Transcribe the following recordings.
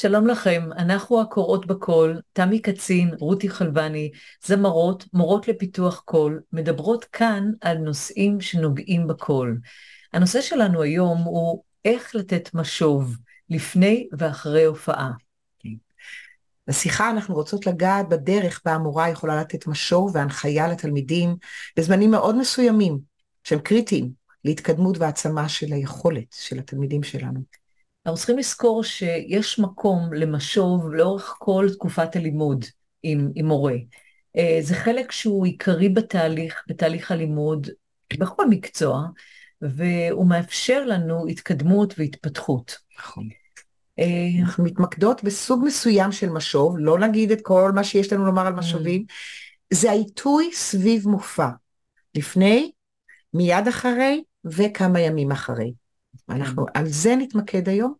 שלום לכם, אנחנו הקוראות בקול, תמי קצין, רותי חלבני, זמרות, מורות לפיתוח קול, מדברות כאן על נושאים שנוגעים בקול. הנושא שלנו היום הוא איך לתת משוב לפני ואחרי הופעה. בשיחה אנחנו רוצות לגעת בדרך בה המורה יכולה לתת משוב והנחיה לתלמידים בזמנים מאוד מסוימים, שהם קריטיים להתקדמות והעצמה של היכולת של התלמידים שלנו. אנחנו צריכים לזכור שיש מקום למשוב לאורך כל תקופת הלימוד עם, עם מורה. אה, זה חלק שהוא עיקרי בתהליך, בתהליך הלימוד, בכל מקצוע, והוא מאפשר לנו התקדמות והתפתחות. נכון. אה, אנחנו מתמקדות בסוג מסוים של משוב, לא נגיד את כל מה שיש לנו לומר על משובים, זה העיתוי סביב מופע, לפני, מיד אחרי וכמה ימים אחרי. אנחנו על זה נתמקד היום.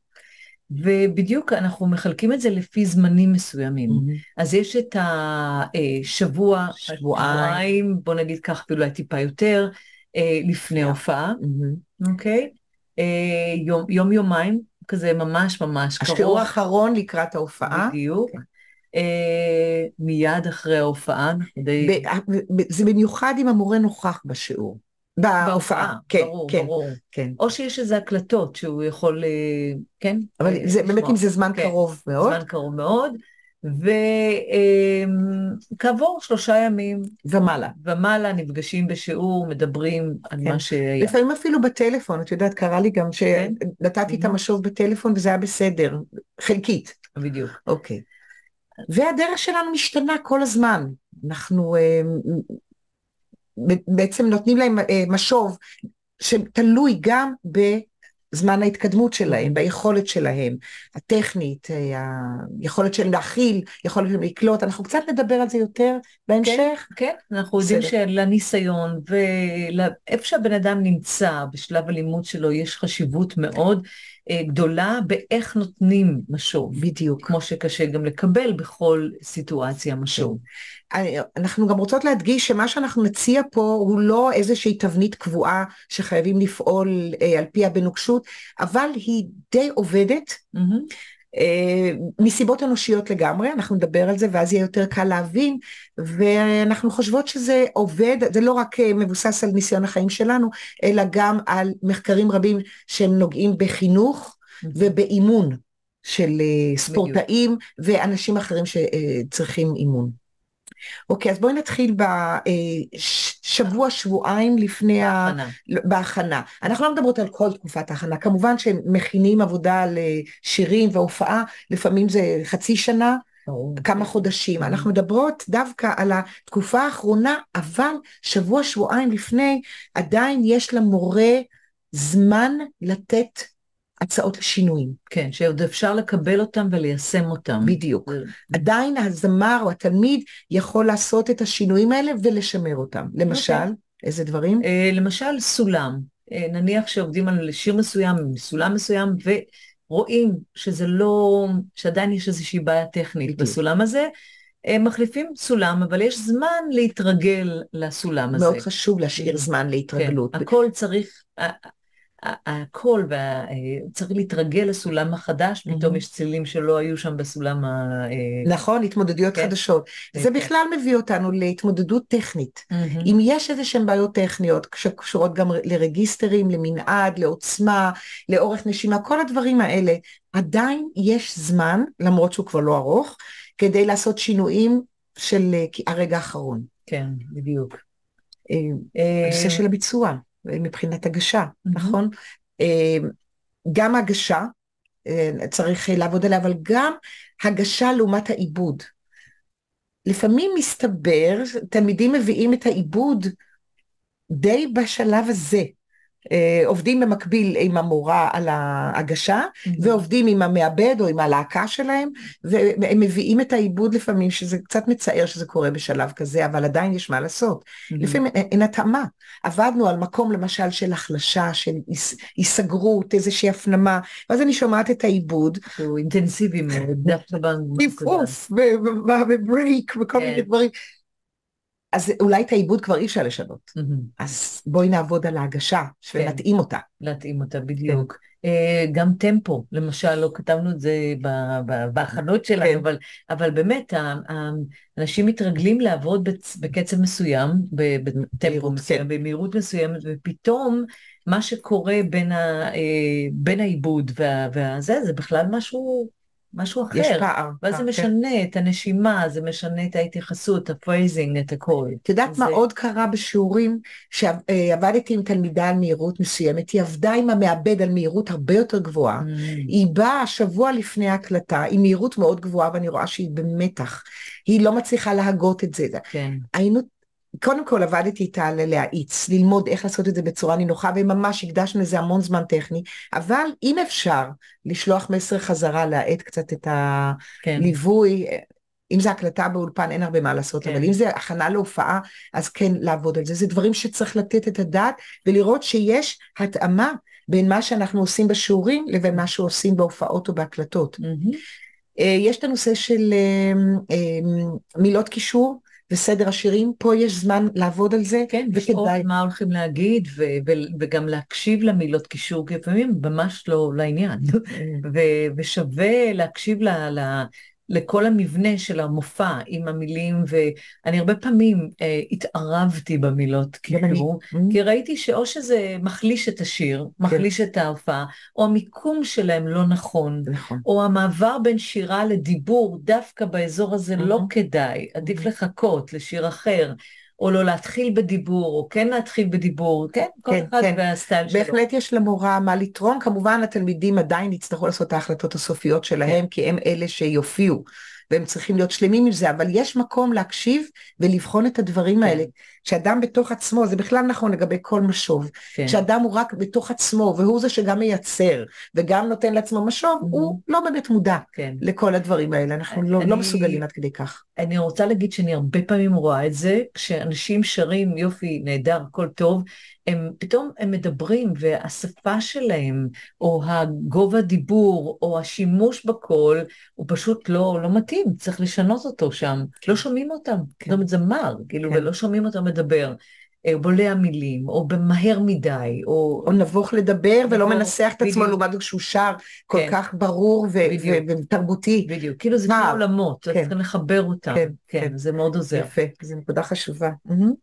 ובדיוק אנחנו מחלקים את זה לפי זמנים מסוימים. Mm-hmm. אז יש את השבוע, שבועיים, בוא נגיד כך אפילו אולי טיפה יותר, אה, לפני הופעה, mm-hmm. אוקיי? אה, יום, יום יומיים, כזה ממש ממש קרוב. השיעור האחרון לקראת ההופעה. בדיוק. אה, מיד אחרי ההופעה. די... זה במיוחד אם המורה נוכח בשיעור. בהופעה, כן, ברור, כן, ברור. כן. או שיש איזה הקלטות שהוא יכול, אה, כן? אבל אה, זה באמת אם זה זמן כן, קרוב מאוד. זמן קרוב מאוד. וכעבור שלושה ימים ומעלה, ומעלה נפגשים בשיעור, מדברים על כן. מה שהיה. לפעמים אפילו בטלפון, את יודעת, קרה לי גם כן. שנתתי את המשוב בטלפון וזה היה בסדר, חלקית. בדיוק. אוקיי. והדרך שלנו משתנה כל הזמן. אנחנו אה, בעצם נותנים להם אה, משוב שתלוי גם בזמן ההתקדמות שלהם, ביכולת שלהם, הטכנית, אה, היכולת שלהם להכיל, יכולת שלהם לקלוט, אנחנו קצת נדבר על זה יותר בהמשך. כן, כן, אנחנו יודעים שלניסיון ואיפה שהבן אדם נמצא בשלב הלימוד שלו יש חשיבות מאוד. אה, גדולה באיך נותנים משוב. בדיוק. כמו שקשה גם לקבל בכל סיטואציה משוב. כן. אנחנו גם רוצות להדגיש שמה שאנחנו נציע פה הוא לא איזושהי תבנית קבועה שחייבים לפעול אה, על פיה בנוקשות, אבל היא די עובדת. Mm-hmm. מסיבות אנושיות לגמרי, אנחנו נדבר על זה ואז יהיה יותר קל להבין, ואנחנו חושבות שזה עובד, זה לא רק אה, מבוסס על ניסיון החיים שלנו, אלא גם על מחקרים רבים שהם נוגעים בחינוך ובאימון של ספורטאים ואנשים אחרים שצריכים אימון. אוקיי, אז בואי נתחיל בשבוע, אה, שבועיים לפני בהכנה. ה... בהכנה. אנחנו לא מדברות על כל תקופת ההכנה, כמובן שמכינים עבודה לשירים והופעה, לפעמים זה חצי שנה, כמה חודשים. אנחנו מדברות דווקא על התקופה האחרונה, אבל שבוע, שבועיים לפני, עדיין יש למורה זמן לתת הצעות לשינויים. כן, שעוד אפשר לקבל אותם וליישם אותם. בדיוק. עדיין הזמר או התלמיד יכול לעשות את השינויים האלה ולשמר אותם. למשל, okay. אוקיי. איזה דברים? Uh, למשל, סולם. Uh, נניח שעובדים על שיר מסוים, סולם מסוים, ורואים שזה לא, שעדיין יש איזושהי בעיה טכנית בדיוק. בסולם הזה. הם מחליפים סולם, אבל יש זמן להתרגל לסולם הזה. מאוד חשוב להשאיר זמן להתרגלות. כן, הכל צריך, הכל, צריך להתרגל לסולם החדש, פתאום יש צלילים שלא היו שם בסולם ה... אה, נכון, התמודדויות כן. חדשות. כן. זה בכלל מביא אותנו להתמודדות טכנית. אם יש איזה שהן בעיות טכניות שקשורות גם לרגיסטרים, למנעד, לעוצמה, לאורך נשימה, כל הדברים האלה, עדיין יש זמן, למרות שהוא כבר לא ארוך, כדי לעשות שינויים של אה, הרגע האחרון. כן, בדיוק. אה, הנושא של הביצוע. מבחינת הגשה, mm-hmm. נכון? אה, גם הגשה, אה, צריך לעבוד עליה, אבל גם הגשה לעומת העיבוד. לפעמים מסתבר, תלמידים מביאים את העיבוד די בשלב הזה. אה, עובדים במקביל עם המורה על ההגשה, mm-hmm. ועובדים עם המעבד או עם הלהקה שלהם, והם מביאים את העיבוד לפעמים, שזה קצת מצער שזה קורה בשלב כזה, אבל עדיין יש מה לעשות. Mm-hmm. לפעמים אין התאמה. עבדנו על מקום למשל של החלשה, של היסגרות, איזושהי הפנמה, ואז אני שומעת את העיבוד. שהוא אינטנסיבי מאוד, דווקא בנקודה. ו break וכל מיני כן. דברים. אז אולי את העיבוד כבר אי אפשר לשנות. Mm-hmm. אז בואי נעבוד על ההגשה ונתאים כן. אותה. להתאים אותה, בדיוק. אה, גם טמפו, למשל, לא כתבנו את זה בהכנות שלנו, כן. אבל, אבל באמת, אנשים מתרגלים לעבוד בקצב מסוים, בטמפו מסוים, כן. במהירות מסוימת, ופתאום מה שקורה בין, ה, אה, בין העיבוד והזה, זה בכלל משהו משהו אחר. יש פער. ואז זה כן. משנה כן. את הנשימה, זה משנה את ההתייחסות, ה phrasing, את הכל. את יודעת זה... מה עוד קרה בשיעורים? שעבדתי עם תלמידה על מהירות מסוימת, היא עבדה עם המעבד על מהירות הרבה יותר גבוהה. Mm. היא באה שבוע לפני ההקלטה עם מהירות מאוד גבוהה, ואני רואה שהיא במתח. היא לא מצליחה להגות את זה. כן. היינו קודם כל עבדתי איתה להאיץ, ללמוד איך לעשות את זה בצורה נינוחה, וממש הקדשנו לזה המון זמן טכני, אבל אם אפשר לשלוח מסר חזרה, להאט קצת את הליווי, כן. אם זה הקלטה באולפן אין הרבה מה לעשות, כן. אבל אם זה הכנה להופעה, אז כן לעבוד על זה. זה דברים שצריך לתת את הדעת ולראות שיש התאמה בין מה שאנחנו עושים בשיעורים לבין מה שעושים בהופעות או בהקלטות. Mm-hmm. יש את הנושא של אה, אה, מילות קישור. וסדר השירים, פה יש זמן לעבוד על זה, כן, וכדאי. מה הולכים להגיד, ו- ו- וגם להקשיב למילות קישור, כי לפעמים ממש לא לעניין, ו- ושווה להקשיב ל- ל- לכל המבנה של המופע עם המילים, ואני הרבה פעמים אה, התערבתי במילות, כאילו, כי ראיתי שאו שזה מחליש את השיר, כן. מחליש את ההופעה, או המיקום שלהם לא נכון, נכון, או המעבר בין שירה לדיבור, דווקא באזור הזה לא כדאי, עדיף לחכות לשיר אחר. או לא להתחיל בדיבור, או כן להתחיל בדיבור, כן, כל כן, אחד כן. והסטייל שלו. בהחלט יש למורה מה לתרום, כמובן התלמידים עדיין יצטרכו לעשות את ההחלטות הסופיות שלהם, כן. כי הם אלה שיופיעו. והם צריכים להיות שלמים עם זה, אבל יש מקום להקשיב ולבחון את הדברים כן. האלה. כשאדם בתוך עצמו, זה בכלל נכון לגבי כל משוב, כן. כשאדם הוא רק בתוך עצמו, והוא זה שגם מייצר, וגם נותן לעצמו משוב, mm-hmm. הוא לא באמת מודע כן. לכל הדברים האלה, אנחנו לא, לא אני, לא מסוגלים עד כדי כך. אני רוצה להגיד שאני הרבה פעמים רואה את זה, כשאנשים שרים יופי, נהדר, הכל טוב, הם פתאום הם מדברים והשפה שלהם, או הגובה דיבור, או השימוש בקול, הוא פשוט לא, לא מתאים, צריך לשנות אותו שם. כן. לא שומעים אותם, כן. זאת אומרת זה מר, כאילו, כן. ולא שומעים אותם מדבר. או בולע מילים, או במהר מדי, או... או נבוך לדבר ולא מנסח את עצמו לעומת שהוא שר כל כן. כך ברור ותרבותי. בדיוק, כאילו זה שני עולמות, כן. צריכים לחבר אותם. כן, כן, כן, זה מאוד עוזר. יפה, זו נקודה חשובה.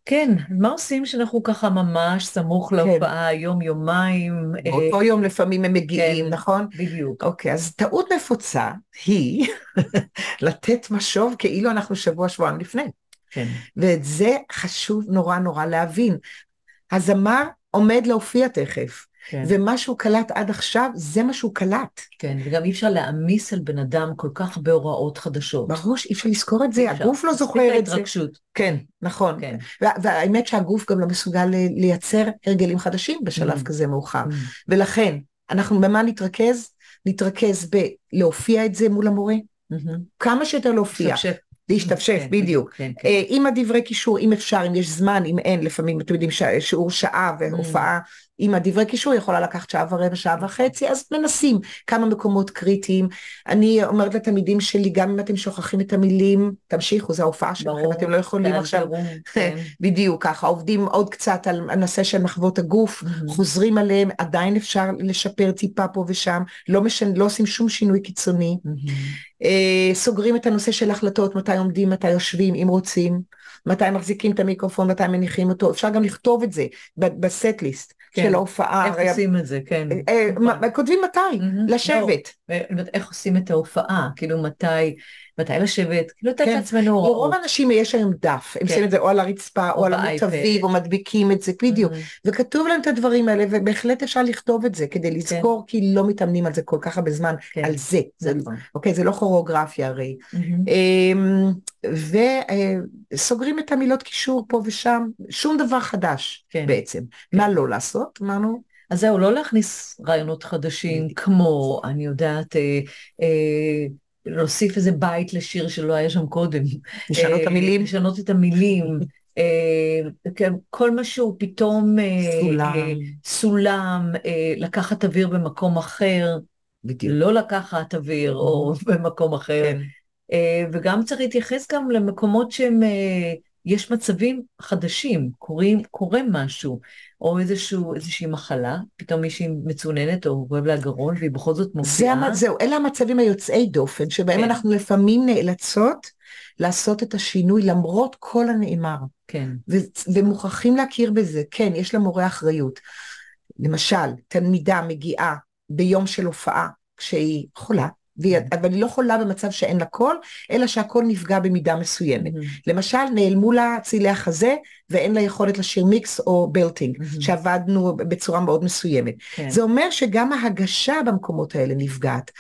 כן, מה עושים שאנחנו ככה ממש סמוך כן. להופעה, יום, יומיים? באותו יום לפעמים הם מגיעים, כן, נכון? בדיוק. אוקיי, אז טעות נפוצה היא לתת משוב כאילו אנחנו שבוע, שבועיים לפני. כן. ואת זה חשוב נורא נורא להבין. הזמר עומד להופיע תכף. כן. ומה שהוא קלט עד עכשיו, זה מה שהוא קלט. כן, וגם אי אפשר להעמיס על בן אדם כל כך הרבה הוראות חדשות. ברור שאי אפשר לזכור את זה, הגוף לא זוכר את זה. ההתרגשות. כן, נכון. כן. והאמת שהגוף גם לא מסוגל לייצר הרגלים חדשים בשלב mm. כזה מאוחר. Mm. ולכן, אנחנו במה נתרכז? נתרכז בלהופיע את זה מול המורה. Mm-hmm. כמה שיותר להופיע. להשתפשף, כן, בדיוק. כן, כן. אה, עם הדברי קישור, אם אפשר, אם יש זמן, אם אין, לפעמים אתם יודעים שיעור שעה והופעה אם הדברי קישור יכולה לקחת שעה ורבע, שעה וחצי, אז מנסים כמה מקומות קריטיים. אני אומרת לתלמידים שלי, גם אם אתם שוכחים את המילים, תמשיכו, זו ההופעה שלכם, אתם לא יכולים עכשיו, כן. בדיוק ככה, עובדים עוד קצת על הנושא של מחוות הגוף, mm-hmm. חוזרים עליהם, עדיין אפשר לשפר טיפה פה ושם, לא, משנ... לא עושים שום שינוי קיצוני. Mm-hmm. אה, סוגרים את הנושא של החלטות, מתי עומדים, מתי יושבים, אם רוצים. מתי מחזיקים את המיקרופון, מתי מניחים אותו, אפשר גם לכתוב את זה בסט ליסט. כן. של ההופעה. איך עושים את זה, כן. אה, נכון. כותבים מתי, לשבת. לא, איך עושים את ההופעה, כאילו מתי, מתי לשבת, כאילו לתת כן. לעצמנו הוראות. לרוב האנשים יש היום דף, הם כן. שמים את זה או על הרצפה או, או על עמוד תביב או מדביקים את זה, בדיוק. Mm-hmm. וכתוב להם את הדברים האלה ובהחלט אפשר לכתוב את זה כדי כן. לזכור כן. כי לא מתאמנים על זה כל כך הרבה זמן, כן. על זה. זה נכון. אוקיי, זה לא כוריאוגרפיה הרי. Mm-hmm. וסוגרים את המילות קישור פה ושם, שום דבר חדש כן. בעצם. כן. מה לא לעשות? אמרנו. אז זהו, לא להכניס רעיונות חדשים כמו, אני יודעת, אה, אה, להוסיף איזה בית לשיר שלא היה שם קודם. לשנות את המילים. לשנות את המילים. כן, כל מה שהוא פתאום סולם, סולם לקחת אוויר במקום אחר, בדיוק. לא לקחת אוויר או במקום אחר. כן. וגם צריך להתייחס גם למקומות שהם יש מצבים חדשים, קוראים, קורה משהו, או איזשהו, איזושהי מחלה, פתאום מישהי מצוננת או כואב לה גרון והיא בכל זאת מופיעה. זה, זהו, אלה המצבים היוצאי דופן, שבהם כן. אנחנו לפעמים נאלצות לעשות את השינוי למרות כל הנאמר. כן. ו- ומוכרחים להכיר בזה, כן, יש למורה אחריות. למשל, תלמידה מגיעה ביום של הופעה כשהיא חולה, והיא, כן. אבל היא לא חולה במצב שאין לה קול, אלא שהקול נפגע במידה מסוימת. Mm-hmm. למשל, נעלמו לה צלילי החזה, ואין לה יכולת לשיר מיקס או belting, mm-hmm. שעבדנו בצורה מאוד מסוימת. כן. זה אומר שגם ההגשה במקומות האלה נפגעת.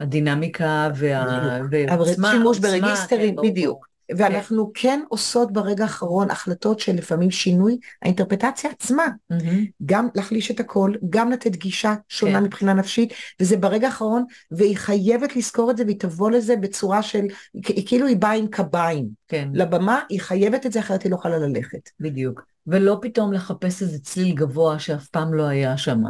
הדינמיקה וה... והעוצמה, שימוש ברגיסטרים, כן, בדיוק. ואנחנו כן. כן עושות ברגע האחרון החלטות של לפעמים שינוי האינטרפרטציה עצמה. Mm-hmm. גם להחליש את הכל, גם לתת גישה שונה כן. מבחינה נפשית, וזה ברגע האחרון, והיא חייבת לזכור את זה והיא תבוא לזה בצורה של, כאילו היא באה עם קביים. כן. לבמה, היא חייבת את זה, אחרת היא לא יכולה ללכת. בדיוק. ולא פתאום לחפש איזה צליל גבוה שאף פעם לא היה שם.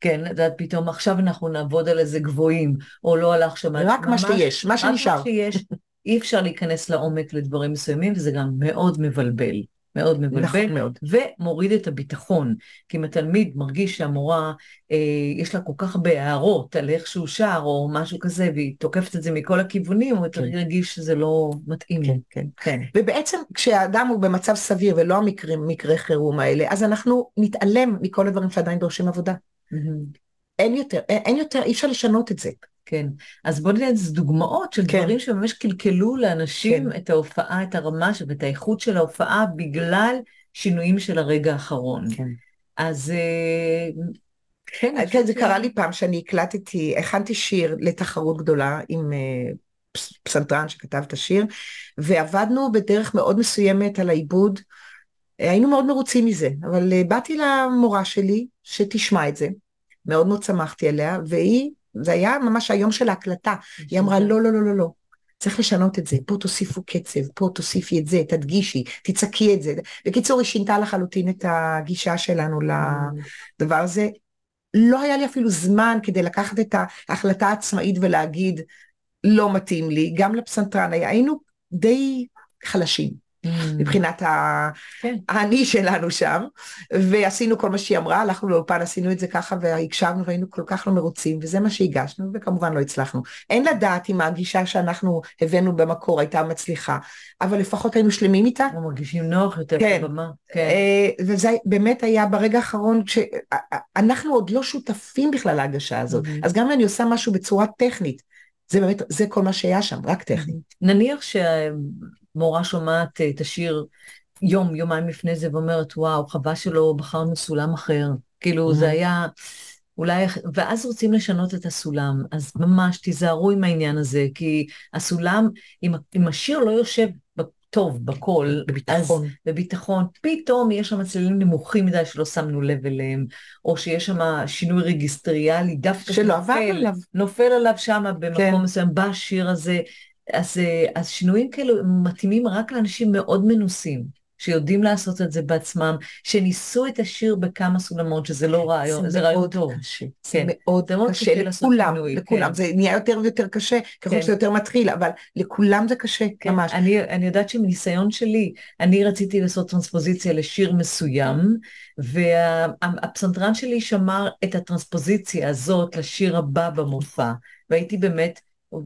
כן, את יודעת, פתאום עכשיו אנחנו נעבוד על איזה גבוהים, או לא הלך שם. רק ממש, מה שיש, מה שנשאר. רק מה שיש. אי אפשר להיכנס לעומק לדברים מסוימים, וזה גם מאוד מבלבל. מאוד מבלבל, נכון מאוד. ומוריד את הביטחון. כי אם התלמיד מרגיש שהמורה, אה, יש לה כל כך הרבה הערות על איך שהוא שר, או משהו כזה, והיא תוקפת את זה מכל הכיוונים, הוא כן. ירגיש שזה לא מתאים. כן, כן. כן. ובעצם כשהאדם הוא במצב סביר, ולא המקרים, מקרי חירום האלה, אז אנחנו נתעלם מכל הדברים שעדיין דורשים עבודה. Mm-hmm. אין יותר, אין יותר, אי אפשר לשנות את זה. כן. אז בוא נראה איזה דוגמאות של כן. דברים שממש קלקלו לאנשים כן. את ההופעה, את הרמה ואת האיכות של ההופעה בגלל שינויים של הרגע האחרון. כן. אז אה, כן. כן, זה קרה לי פעם שאני הקלטתי, הכנתי שיר לתחרות גדולה עם אה, פסנתרן שכתב את השיר, ועבדנו בדרך מאוד מסוימת על העיבוד. היינו מאוד מרוצים מזה, אבל אה, באתי למורה שלי שתשמע את זה, מאוד מאוד שמחתי עליה, והיא זה היה ממש היום של ההקלטה. היא אמרה, לא, לא, לא, לא, לא. צריך לשנות את זה, פה תוסיפו קצב, פה תוסיפי את זה, תדגישי, תצעקי את זה. בקיצור, היא שינתה לחלוטין את הגישה שלנו לדבר הזה. לא היה לי אפילו זמן כדי לקחת את ההחלטה העצמאית ולהגיד, לא מתאים לי. גם לפסנתרן, היינו די חלשים. Mm. מבחינת כן. האני שלנו שם, ועשינו כל מה שהיא אמרה, הלכנו לאולפן, עשינו את זה ככה והקשבנו והיינו כל כך לא מרוצים, וזה מה שהגשנו, וכמובן לא הצלחנו. אין לדעת אם הגישה שאנחנו הבאנו במקור הייתה מצליחה, אבל לפחות היינו שלמים איתה. אנחנו מרגישים נוח יותר כן. בבמה. כן. אה, וזה באמת היה ברגע האחרון, כשאנחנו עוד לא שותפים בכלל להגשה הזאת, mm-hmm. אז גם אם אני עושה משהו בצורה טכנית, זה באמת, זה כל מה שהיה שם, רק טכנית. נניח שמורה שומעת את השיר יום, יומיים לפני זה, ואומרת, וואו, חבל שלא בחרנו סולם אחר. כאילו, זה היה... אולי, ואז רוצים לשנות את הסולם, אז ממש תיזהרו עם העניין הזה, כי הסולם, אם, אם השיר לא יושב טוב בקול, בביטחון. אז בביטחון, פתאום יש שם צלילים נמוכים מדי שלא שמנו לב אליהם, או שיש שם שינוי רגיסטריאלי, דווקא שלא עבר עליו. נופל עליו שם במקום כן. מסוים, בשיר הזה, אז, אז שינויים כאלו מתאימים רק לאנשים מאוד מנוסים. שיודעים לעשות את זה בעצמם, שניסו את השיר בכמה סולמות, שזה לא רעיון, זה, זה רעיון טוב. קשה. כן. זה מאוד זה מאוד קשה, לכולם, לכולם. כן. זה נהיה יותר ויותר קשה, ככל כן. שזה יותר מתחיל, אבל לכולם זה קשה, כן. ממש. אני, אני יודעת שמניסיון שלי, אני רציתי לעשות טרנספוזיציה לשיר מסוים, והפסנתרן שלי שמר את הטרנספוזיציה הזאת לשיר הבא במופע, והייתי באמת,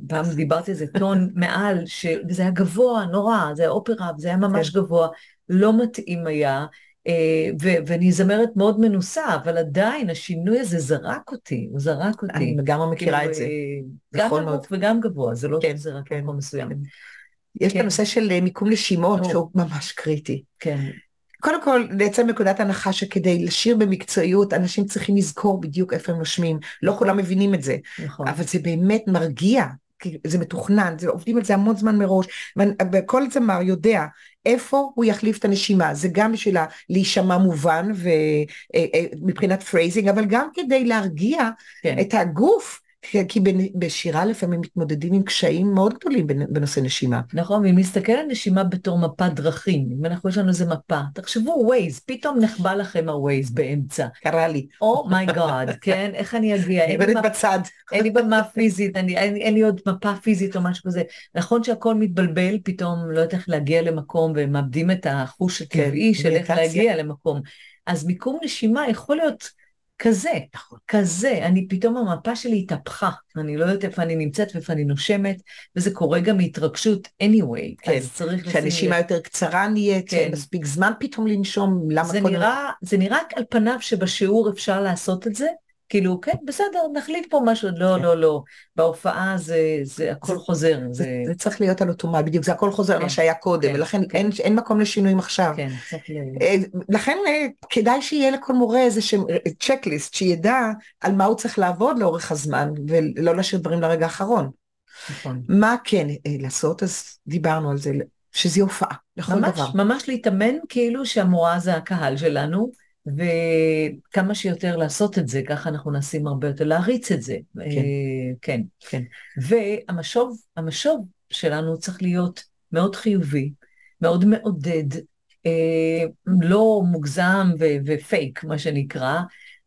פעם דיברתי על זה טון מעל, שזה היה גבוה, נורא, זה היה אופרה, זה היה ממש כן. גבוה, לא מתאים היה, אה, ו- ואני זמרת מאוד מנוסה, אבל עדיין השינוי הזה זרק אותי, הוא זרק אותי. אני לגמרי מכירה את זה. אה, גם נכון נמוך וגם גבוה, זה לא כן, שזה רק כן, מקום מסוים. כן. יש כן. את הנושא של אה, מיקום נשימות, שהוא ממש קריטי. כן. קודם כל, לייצר מנקודת הנחה שכדי לשיר במקצועיות, אנשים צריכים לזכור בדיוק איפה הם נושמים. לא כולם מבינים את זה. נכון. אבל זה באמת מרגיע, כי זה מתוכנן, זה, עובדים על זה המון זמן מראש, וכל זמר יודע איפה הוא יחליף את הנשימה, זה גם בשביל להישמע מובן ומבחינת אה, אה, phrasing, אבל גם כדי להרגיע כן. את הגוף כי בשירה לפעמים מתמודדים עם קשיים מאוד גדולים בנושא נשימה. נכון, ואם נסתכל על נשימה בתור מפת דרכים, אם אנחנו יש לנו איזה מפה, תחשבו Waze, פתאום נכבה לכם ה Waze באמצע. קרה לי. Oh my god, oh כן? איך אני אגיע? אני אובדת עצות. אין לי מפה פיזית, אני, אין, אין לי עוד מפה פיזית או משהו כזה. נכון שהכל מתבלבל, פתאום לא יודעת איך להגיע למקום, ומאבדים את החוש הטבעי כן, של איך להגיע למקום. אז מיקום נשימה יכול להיות כזה. כזה, אני פתאום המפה שלי התהפכה, אני לא יודעת איפה אני נמצאת ואיפה אני נושמת, וזה קורה גם מהתרגשות anyway, כן, אז צריך לשים... כשהנשימה יותר קצרה נהיית, כן. מספיק זמן פתאום לנשום, למה זה נראה, זה נראה על פניו שבשיעור אפשר לעשות את זה, כאילו, כן, בסדר, נחליט פה משהו, לא, כן. לא, לא. בהופעה זה, זה הכל חוזר. זה, זה... זה צריך להיות על אוטומט, בדיוק, זה הכל חוזר כן, מה שהיה קודם, כן, ולכן כן. אין, אין מקום לשינויים עכשיו. כן, צריך להיות. אה, לכן אה, כדאי שיהיה לכל מורה איזה שהם צ'קליסט, שידע על מה הוא צריך לעבוד לאורך הזמן, ולא להשאיר דברים לרגע האחרון. נכון. מה כן אה, לעשות, אז דיברנו על זה, שזה הופעה, לכל ממש, דבר. ממש להתאמן כאילו שהמורה זה הקהל שלנו. וכמה שיותר לעשות את זה, ככה אנחנו נסים הרבה יותר להריץ את זה. כן. אה, כן, כן. והמשוב, המשוב שלנו צריך להיות מאוד חיובי, מאוד מעודד, אה, לא מוגזם ופייק, מה שנקרא,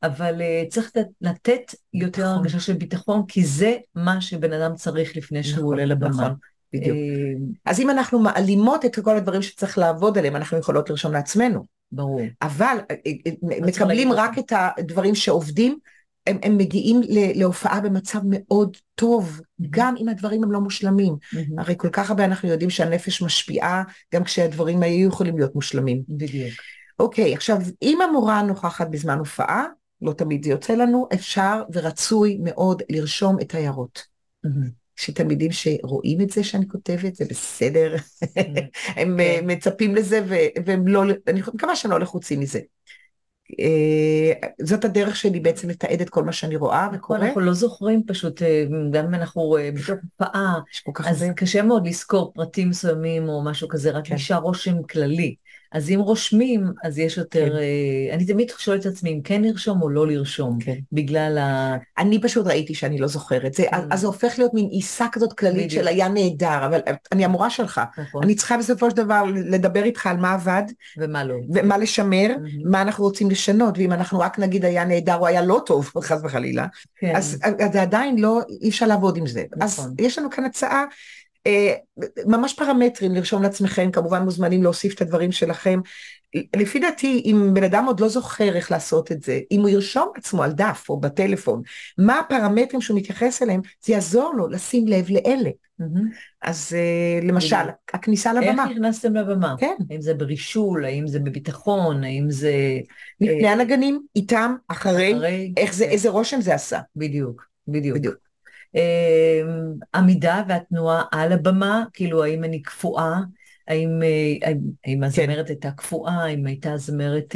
אבל אה, צריך לתת יותר נכון. הרגשה של ביטחון, כי זה מה שבן אדם צריך לפני שהוא נכון, עולה לבמה. נכון. בדיוק. אז אם אנחנו מעלימות את כל הדברים שצריך לעבוד עליהם, אנחנו יכולות לרשום לעצמנו. ברור. אבל אה, אה, מקבלים רק את הדברים שעובדים, הם, הם מגיעים להופעה במצב מאוד טוב, mm-hmm. גם אם הדברים הם לא מושלמים. Mm-hmm. הרי כל כך הרבה אנחנו יודעים שהנפש משפיעה, גם כשהדברים היו יכולים להיות מושלמים. בדיוק. אוקיי, עכשיו, אם המורה נוכחת בזמן הופעה, לא תמיד זה יוצא לנו, אפשר ורצוי מאוד לרשום את ההערות. Mm-hmm. שתלמידים שרואים את זה שאני כותבת, זה בסדר, הם כן. מצפים לזה והם לא, אני מקווה שהם לא לחוצים מזה. אה, זאת הדרך שלי בעצם לתעד את כל מה שאני רואה וקורא. אנחנו לא זוכרים פשוט, אה, גם אם אנחנו אה, בתוך הופעה, אז קשה מאוד לזכור פרטים מסוימים או משהו כזה, רק כן. נשאר רושם כללי. אז אם רושמים, אז יש יותר... כן. אה, אני תמיד שואלת את עצמי אם כן לרשום או לא לרשום, כן. בגלל ה... אני פשוט ראיתי שאני לא זוכרת. זה, כן. אז זה הופך להיות מין עיסה כזאת כללית בדיוק. של היה נהדר, אבל אני המורה שלך. נכון. אני צריכה בסופו של דבר לדבר איתך על מה עבד. ומה לא. ומה לשמר, mm-hmm. מה אנחנו רוצים לשנות, ואם אנחנו רק נגיד היה נהדר או היה לא טוב, חס וחלילה, כן. אז זה עדיין לא, אי אפשר לעבוד עם זה. נכון. אז יש לנו כאן הצעה אה, ממש פרמטרים לרשום לעצמכם, כמובן מוזמנים להוסיף את הדברים שלכם. לפי דעתי, אם בן אדם עוד לא זוכר איך לעשות את זה, אם הוא ירשום עצמו על דף או בטלפון, מה הפרמטרים שהוא מתייחס אליהם, זה יעזור לו לשים לב לאלה. Mm-hmm. אז uh, למשל, הכניסה לבמה. איך נכנסתם לבמה? כן. האם זה ברישול, האם זה בביטחון, האם זה... לפני הנגנים, איתם, אחרי, אחרי איך זה, כן. איזה רושם זה עשה. בדיוק, בדיוק. בדיוק. העמידה אמ, והתנועה על הבמה, כאילו האם אני קפואה, האם, אה, האם, האם הזמרת כן. הייתה קפואה, האם הייתה זמרת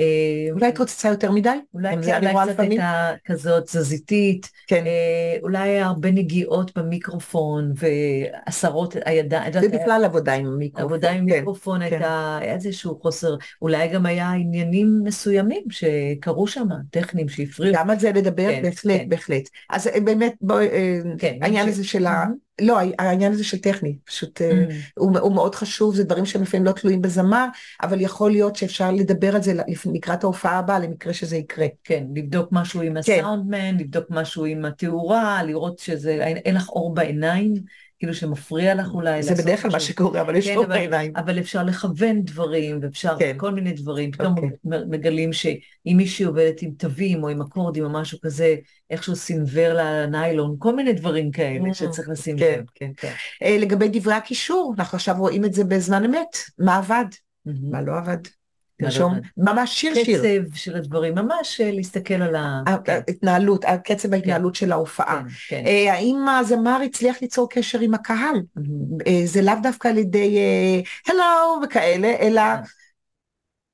אה, אה, אולי התרוצצה יותר מדי? אולי כן, אולי קצת הייתה כזאת תזזיתית, כן. אה, אולי היה הרבה נגיעות במיקרופון ועשרות הידיים. זה בכלל עבודה עם מיקרופון. עבודה עם כן, מיקרופון כן. הייתה איזשהו חוסר, אולי גם היה עניינים מסוימים שקרו שם, טכניים שהפריעו. גם על זה לדבר? כן, בהחלט, כן. בהחלט. אז אה, באמת, בואי, כן, העניין הזה של ה... לא, העניין הזה של טכני, פשוט אה, mm. הוא, הוא מאוד חשוב, זה דברים שהם לפעמים לא תלויים בזמר, אבל יכול להיות שאפשר לדבר על זה לקראת ההופעה הבאה, למקרה שזה יקרה. כן, לבדוק משהו עם כן. הסאונדמן, לבדוק משהו עם התאורה, לראות שזה, אין לך אור בעיניים. כאילו שמפריע לך אולי זה בדרך כלל מה שקורה, אבל יש כן, פה בעיניים. אבל אפשר לכוון דברים, ואפשר כן. כל מיני דברים. פתאום okay. אוקיי. מגלים שאם מישהי עובדת עם תווים או עם אקורדים או משהו כזה, איכשהו סינוור לניילון, כל מיני דברים כאלה mm. שצריך לשים כן, לב. כן, כן. Uh, לגבי דברי הקישור, אנחנו עכשיו רואים את זה בזמן אמת, מה עבד. מה לא עבד. תרשום, ממש שיר שיר. קצב של הדברים, ממש אה, להסתכל על ההתנהלות, כן. קצב ההתנהלות כן. של ההופעה. כן. אה, האם הזמר הצליח ליצור קשר עם הקהל? אה, זה לאו דווקא על ידי הלו וכאלה, אלא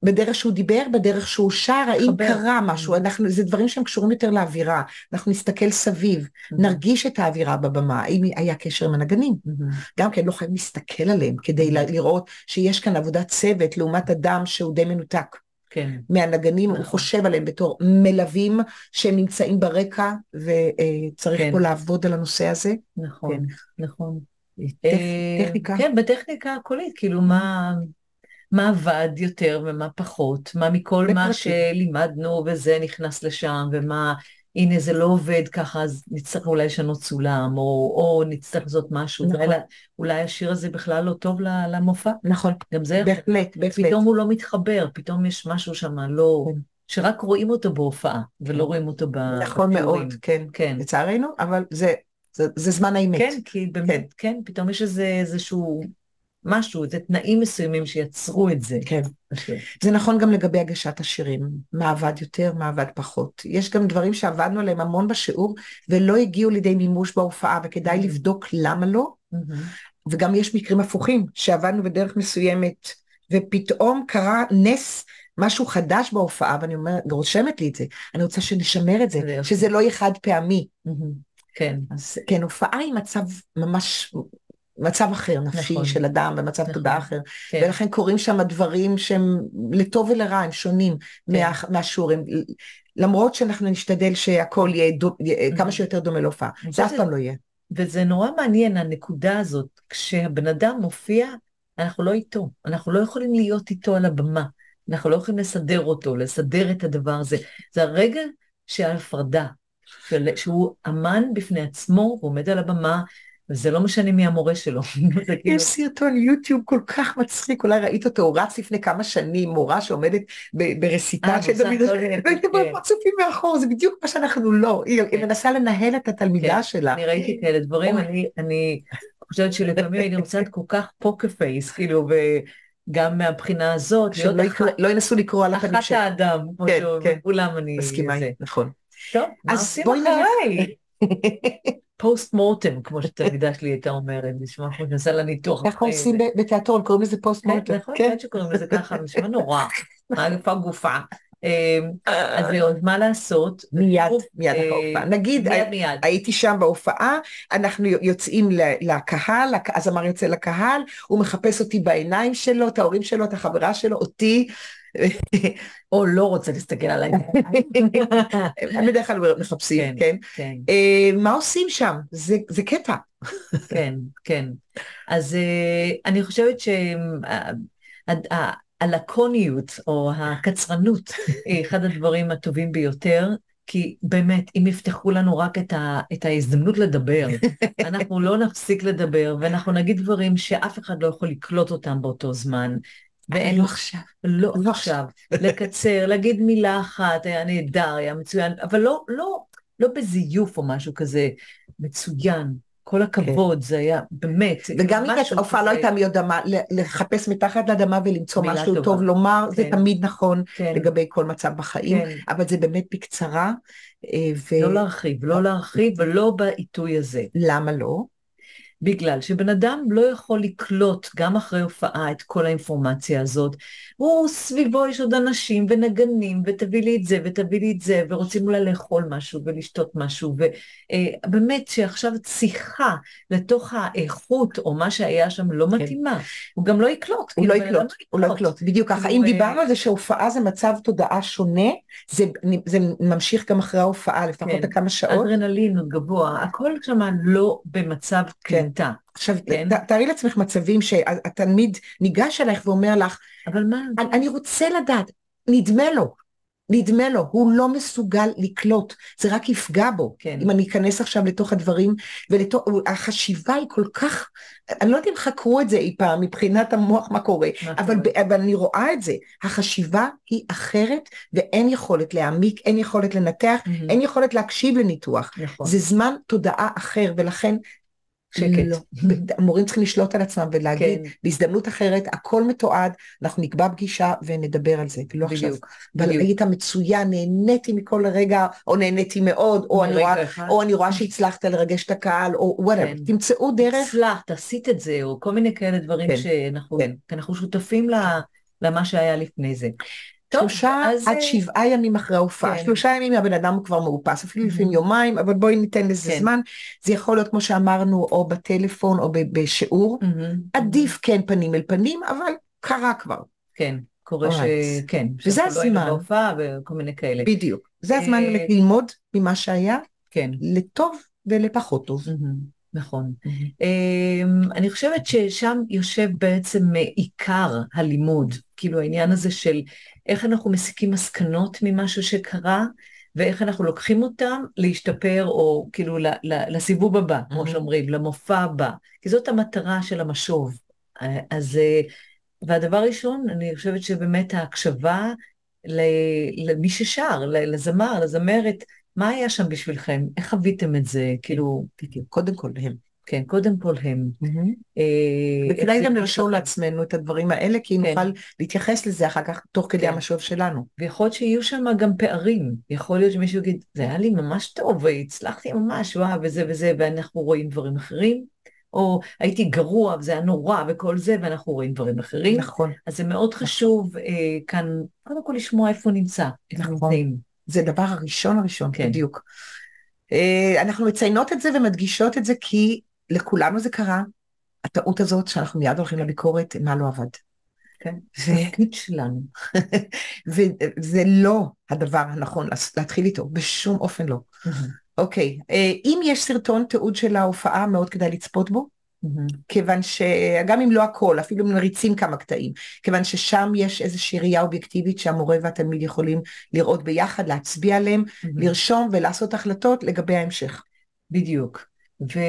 בדרך שהוא דיבר, בדרך שהוא שר, האם קרה משהו, אנחנו, זה דברים שהם קשורים יותר לאווירה, אנחנו נסתכל סביב, mm-hmm. נרגיש את האווירה בבמה, האם היה קשר עם הנגנים, mm-hmm. גם כן לא חייבים להסתכל עליהם כדי mm-hmm. לראות שיש כאן עבודת צוות לעומת אדם שהוא די מנותק. כן. מהנגנים, נכון. הוא חושב עליהם בתור מלווים שהם נמצאים ברקע, וצריך כן. פה לעבוד על הנושא הזה. נכון, כן. נכון. טכניקה. כן, בטכניקה הקולית, כאילו מה... מה עבד יותר ומה פחות, מה מכל מה שלימדנו וזה נכנס לשם, ומה, הנה זה לא עובד ככה, אז נצטרך אולי לשנות סולם, או, או נצטרך לעשות משהו, נכון. ואלה, אולי השיר הזה בכלל לא טוב למופע. נכון, גם זה בהחלט, בהחלט. פתאום הוא לא מתחבר, פתאום יש משהו שם לא... כן. שרק רואים אותו בהופעה, ולא. רואים אותו בפיורים. נכון מאוד, כן, כן. לצערנו, אבל זה, זה, זה זמן האמת. כן, כי באמת, כן, כן פתאום יש איזה, איזשהו משהו, זה תנאים מסוימים שיצרו את זה. כן. זה נכון גם לגבי הגשת השירים, מה עבד יותר, מה עבד פחות. יש גם דברים שעבדנו עליהם המון בשיעור ולא הגיעו לידי מימוש בהופעה, וכדאי mm-hmm. לבדוק למה לא. Mm-hmm. וגם יש מקרים הפוכים, שעבדנו בדרך מסוימת, ופתאום קרה נס, משהו חדש בהופעה, ואני אומרת, רושמת לי את זה, אני רוצה שנשמר את זה, שזה לא יהיה חד פעמי. Mm-hmm. כן. אז כן, הופעה היא מצב ממש מצב אחר נפשי נכון, של אדם, במצב נכון, תודעה אחר, כן. ולכן קורים שם דברים שהם לטוב ולרע, הם שונים כן. מה, מהשיעורים, למרות שאנחנו נשתדל שהכל יהיה דו, כמה נכון. שיותר דומה להופעה, זה אף פעם לא יהיה. וזה נורא מעניין הנקודה הזאת, כשהבן אדם מופיע, אנחנו לא איתו, אנחנו לא יכולים להיות איתו על הבמה, אנחנו לא יכולים לסדר אותו, לסדר את הדבר הזה, זה הרגע של ההפרדה, שהוא אמן בפני עצמו, ועומד על הבמה, וזה לא משנה מי המורה שלו. כאילו- יש סרטון יוטיוב כל כך מצחיק, אולי ראית אותו, הוא רץ לפני כמה שנים, מורה שעומדת ברסיטה של דוד, פרצופים מאחור, זה בדיוק מה שאנחנו לא, היא כן. מנסה לנהל את התלמידה כן, שלה. אני ראיתי כאלה דברים, אני חושבת שלפעמים הייתי רוצה להיות כל כך פוקר פייס, כאילו, וגם מהבחינה הזאת, שלא לא ינסו לקרוא על הפנים של... אחת האדם, כמו שכולם אני... מסכימה, נכון. טוב, מה עושים אחריי? פוסט מורטם, כמו שתלמידה שלי הייתה אומרת, נשמע כמו שנעשה לה ניתוח. איך עושים בתיאטרון, קוראים לזה פוסט מורטם. נכון, כן שקוראים לזה ככה, נשמע נורא, איפה גופה. אמ, אז זהו, מה לעשות? מיד, מיד אחרי ההופעה. אה, נגיד, הייתי שם בהופעה, אנחנו יוצאים לקהל, הזמר יוצא לקהל, הוא מחפש אותי בעיניים שלו, את ההורים שלו, את החברה שלו, אותי. או לא רוצה להסתכל עליי. הם בדרך כלל מחפשים, כן? כן. אה, מה עושים שם? זה קטע. כן, כן. אז אה, אני חושבת שהלקוניות או הקצרנות היא אחד הדברים הטובים ביותר. כי באמת, אם יפתחו לנו רק את, ה, את ההזדמנות לדבר, אנחנו לא נפסיק לדבר, ואנחנו נגיד דברים שאף אחד לא יכול לקלוט אותם באותו זמן, ואין לא עכשיו. לא, לא עכשיו. לקצר, להגיד מילה אחת, היה נהדר, היה מצוין, אבל לא, לא, לא בזיוף או משהו כזה. מצוין, כל הכבוד, כן. זה היה באמת. וגם אם ההופעה לא הייתה מי יודע מה, לחפש מתחת לאדמה ולמצוא משהו טובה. טוב לומר, כן. זה תמיד נכון כן. לגבי כל מצב בחיים, כן. אבל זה באמת בקצרה. אה, ו... לא להרחיב, לא להרחיב, ולא בעיתוי הזה. למה לא? בגלל שבן אדם לא יכול לקלוט גם אחרי הופעה את כל האינפורמציה הזאת. הוא סביבו יש עוד אנשים ונגנים ותביא לי את זה ותביא לי את זה ורוצים אולי לאכול משהו ולשתות משהו ובאמת שעכשיו שיחה לתוך האיכות או מה שהיה שם לא כן. מתאימה. הוא גם לא יקלוט. הוא לא יקלוט, הוא לא יקלוט, בדיוק ככה. אם דיברנו על זה שהופעה זה מצב תודעה שונה, זה, זה ממשיך גם אחרי ההופעה לפחות כן. כמה שעות. אדרנלין גבוה, הכל שם לא במצב כן. איתה. עכשיו, כן? תארי לעצמך מצבים שהתלמיד ניגש אלייך ואומר לך, אבל מה? אני, אני רוצה לדעת, נדמה לו, נדמה לו, הוא לא מסוגל לקלוט, זה רק יפגע בו, כן. אם אני אכנס עכשיו לתוך הדברים, והחשיבה היא כל כך, אני לא יודעת אם חקרו את זה אי פעם מבחינת המוח מה קורה, אבל, אבל אני רואה את זה, החשיבה היא אחרת ואין יכולת להעמיק, אין יכולת לנתח, mm-hmm. אין יכולת להקשיב לניתוח, נכון. זה זמן תודעה אחר ולכן שקט. לא. המורים צריכים לשלוט על עצמם ולהגיד, כן. בהזדמנות אחרת, הכל מתועד, אנחנו נקבע פגישה ונדבר על זה, ולא עכשיו. אבל היית מצוין, נהניתי מכל רגע, או נהניתי מאוד, או אני, רואה, או אני רואה שהצלחת לרגש את הקהל, או whatever, כן. תמצאו דרך. הצלחת, עשית את זה, או כל מיני כאלה דברים כן. שאנחנו כן. שותפים למה שהיה לפני זה. שלושה אז... עד שבעה ימים אחרי ההופעה, כן. שלושה ימים הבן אדם כבר מאופס, אפילו לפעמים mm-hmm. יומיים, אבל בואי ניתן לזה כן. זמן, זה יכול להיות כמו שאמרנו, או בטלפון או בשיעור, mm-hmm. עדיף כן פנים אל פנים, אבל קרה כבר. כן. קורה שכן, וזה לא הזמן. וכל מיני כאלה. בדיוק. זה הזמן ללמוד ממה שהיה, כן. לטוב ולפחות טוב. נכון. אמ, אני חושבת ששם יושב בעצם עיקר הלימוד, כאילו העניין הזה של איך אנחנו מסיקים מסקנות ממשהו שקרה, ואיך אנחנו לוקחים אותם להשתפר, או כאילו לסיבוב הבא, כמו שאומרים, למופע הבא. כי זאת המטרה של המשוב. אז, אה, והדבר ראשון, אני חושבת שבאמת ההקשבה למי ששר, לזמר, לזמרת, מה היה שם בשבילכם? איך חוויתם את זה? כאילו... בדיוק, קודם כל הם. כן, קודם כל הם. אה, וכדאי גם לרשום לעצמנו את הדברים האלה, כי כן. נוכל להתייחס לזה אחר כך תוך כדי כן. המשוב שלנו. ויכול להיות שיהיו שם גם פערים. יכול להיות שמישהו יגיד, זה היה לי ממש טוב, והצלחתי ממש, וואו, וזה וזה, ואנחנו רואים דברים אחרים. או הייתי גרוע וזה היה נורא וכל זה, ואנחנו רואים דברים אחרים. נכון. אז זה מאוד חשוב אה, כאן, קודם כל לשמוע איפה נמצא, נכון. זה הדבר הראשון הראשון, כן. בדיוק. אה, אנחנו מציינות את זה ומדגישות את זה כי לכולנו זה קרה, הטעות הזאת שאנחנו מיד הולכים לביקורת, מה לא עבד. כן, זה התפקיד שלנו. וזה לא הדבר הנכון להתחיל איתו, בשום אופן לא. אוקיי, אה, אם יש סרטון תיעוד של ההופעה, מאוד כדאי לצפות בו. Mm-hmm. כיוון שגם אם לא הכל, אפילו מריצים כמה קטעים, כיוון ששם יש איזושהי ראייה אובייקטיבית שהמורה והתלמיד יכולים לראות ביחד, להצביע עליהם, mm-hmm. לרשום ולעשות החלטות לגבי ההמשך. בדיוק. ו...